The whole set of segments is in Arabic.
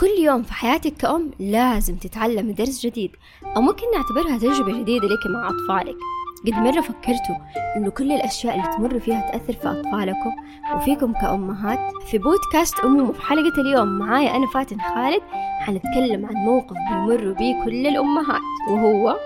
كل يوم في حياتك كأم لازم تتعلم درس جديد أو ممكن نعتبرها تجربة جديدة لك مع أطفالك. قد مرة فكرتوا إنه كل الأشياء اللي تمر فيها تأثر في أطفالكم؟ وفيكم كأمهات؟ في بودكاست أمومة في حلقة اليوم معايا أنا فاتن خالد حنتكلم عن موقف بيمر بيه كل الأمهات وهو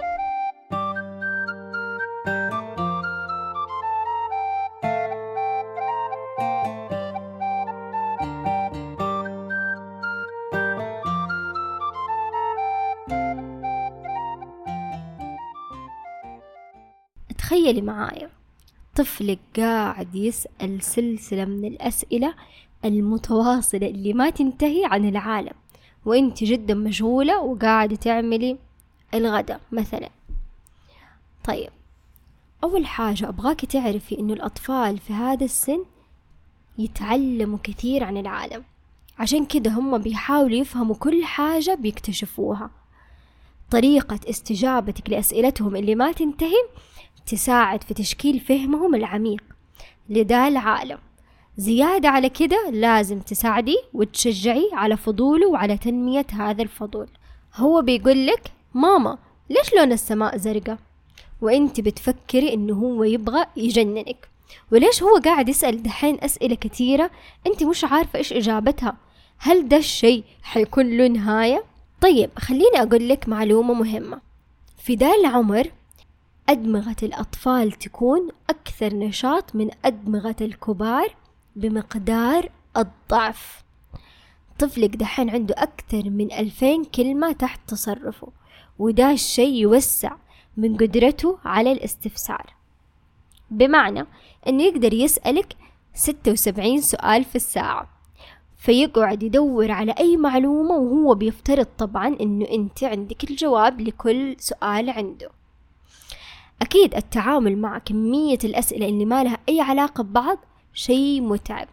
تخيلي معايا. طفلك قاعد يسأل سلسلة من الأسئلة المتواصلة اللي ما تنتهي عن العالم وإنت جدا مشغولة وقاعدة تعملي الغداء مثلا. طيب أول حاجة أبغاكي تعرفي إنه الأطفال في هذا السن يتعلموا كثير عن العالم. عشان كده هم بيحاولوا يفهموا كل حاجة بيكتشفوها. طريقة استجابتك لأسئلتهم اللي ما تنتهي تساعد في تشكيل فهمهم العميق. لدا العالم زيادة على كده لازم تساعدي وتشجعي على فضوله وعلى تنمية هذا الفضول. هو بيقول لك ماما ليش لون السماء زرقاء؟ وأنت بتفكري انه هو يبغى يجننك. وليش هو قاعد يسأل دحين أسئلة كثيرة أنت مش عارفة إيش إجابتها؟ هل ده الشيء حيكون له نهاية؟ طيب خليني أقول لك معلومة مهمة. في ذا العمر أدمغة الأطفال تكون أكثر نشاط من أدمغة الكبار بمقدار الضعف. طفلك دحين عنده أكثر من ألفين كلمة تحت تصرفه وده الشي يوسع من قدرته على الاستفسار. بمعنى أنه يقدر يسألك ستة وسبعين سؤال في الساعة. فيقعد يدور على أي معلومة وهو بيفترض طبعا أنه أنت عندك الجواب لكل سؤال عنده. أكيد التعامل مع كمية الأسئلة اللي ما لها أي علاقة ببعض شيء متعب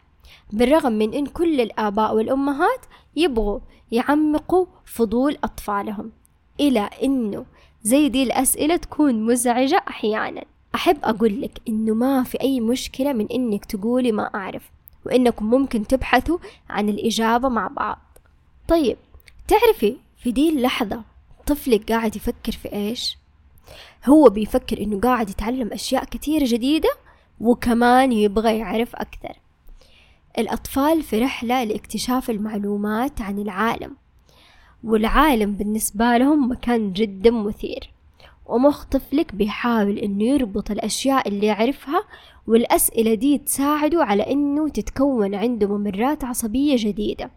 بالرغم من أن كل الآباء والأمهات يبغوا يعمقوا فضول أطفالهم إلى أنه زي دي الأسئلة تكون مزعجة أحيانا. أحب أقول لك إنه ما في أي مشكلة من إنك تقولي ما أعرف. وإنكم ممكن تبحثوا عن الإجابة مع بعض. طيب تعرفي في دي اللحظة طفلك قاعد يفكر في إيش؟ هو بيفكر إنه قاعد يتعلم أشياء كثيرة جديدة وكمان يبغى يعرف أكثر. الأطفال في رحلة لاكتشاف المعلومات عن العالم والعالم بالنسبة لهم مكان جدا مثير. ومخ طفلك بيحاول إنه يربط الأشياء اللي يعرفها والأسئلة دي تساعده على إنه تتكون عنده ممرات عصبية جديدة.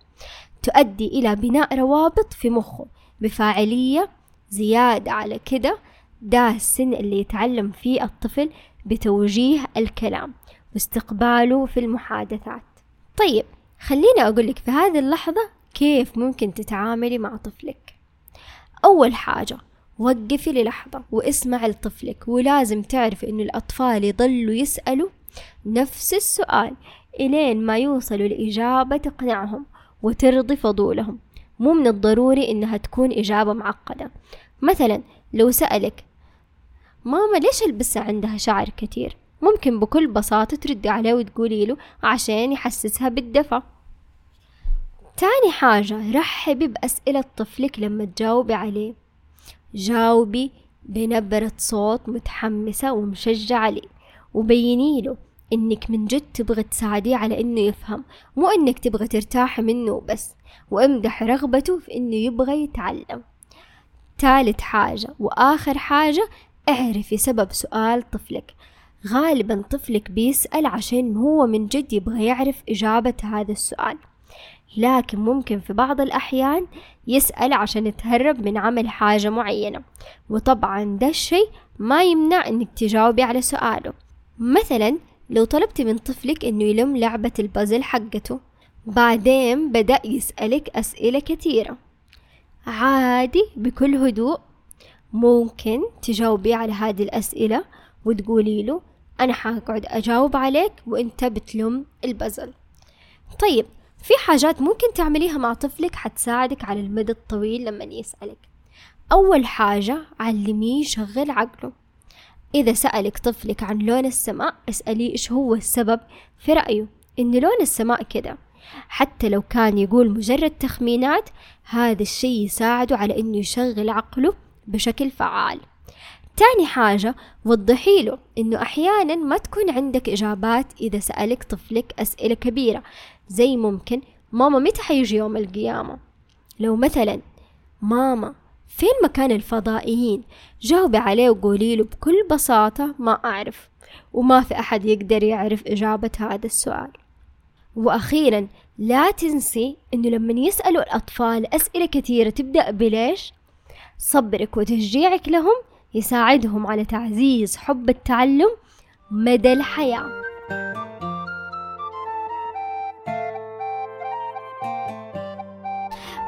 تؤدي إلى بناء روابط في مخه بفاعلية زيادة على كده ده السن اللي يتعلم فيه الطفل بتوجيه الكلام واستقباله في المحادثات. طيب خليني أقول لك في هذه اللحظة كيف ممكن تتعاملي مع طفلك. أول حاجة وقفي للحظة واسمعي لطفلك ولازم تعرفي إنه الأطفال يضلوا يسألوا نفس السؤال إلين ما يوصلوا لإجابة تقنعهم وترضي فضولهم. مو من الضروري إنها تكون إجابة معقدة. مثلا لو سألك ماما ليش البسة عندها شعر كتير ممكن بكل بساطة تردي عليه وتقولي له عشان يحسسها بالدفى. تاني حاجة رحبي بأسئلة طفلك لما تجاوبي عليه. جاوبي بنبرة صوت متحمسة ومشجعة عليه وبيني له إنك من جد تبغى تساعديه على إنه يفهم مو إنك تبغى ترتاحي منه بس. وأمدح رغبته في إنه يبغى يتعلم. ثالث حاجة وآخر حاجة اعرفي سبب سؤال طفلك. غالبا طفلك بيسأل عشان هو من جد يبغى يعرف إجابة هذا السؤال. لكن ممكن في بعض الأحيان يسأل عشان يتهرب من عمل حاجة معينة. وطبعا ده الشي ما يمنع إنك تجاوبي على سؤاله. مثلا لو طلبتي من طفلك إنه يلم لعبة البازل حقته بعدين بدأ يسألك أسئلة كثيرة. عادي بكل هدوء. ممكن تجاوبي على هذه الأسئلة وتقولي له أنا حقعد أجاوب عليك وأنت بتلم البزل طيب في حاجات ممكن تعمليها مع طفلك حتساعدك على المدى الطويل لما يسألك. أول حاجة علميه يشغل عقله. إذا سألك طفلك عن لون السماء اسأليه إيش هو السبب في رأيه. إن لون السماء كده. حتى لو كان يقول مجرد تخمينات هذا الشيء يساعده على إنه يشغل عقله بشكل فعال. تاني حاجة وضحي له إنه أحيانا ما تكون عندك إجابات إذا سألك طفلك أسئلة كبيرة. زي ممكن ماما متى حيجي يوم القيامة؟ لو مثلا ماما فين مكان الفضائيين؟ جاوبي عليه وقولي له بكل بساطة ما أعرف وما في أحد يقدر يعرف إجابة هذا السؤال. وأخيرا لا تنسي أنه لما يسألوا الأطفال أسئلة كثيرة تبدأ بليش؟ صبرك وتشجيعك لهم يساعدهم على تعزيز حب التعلم مدى الحياة.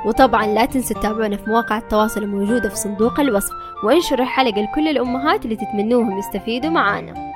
وطبعا لا تنسوا تتابعونا في مواقع التواصل الموجودة في صندوق الوصف وانشروا الحلقة لكل الأمهات اللي تتمنوهم يستفيدوا معانا.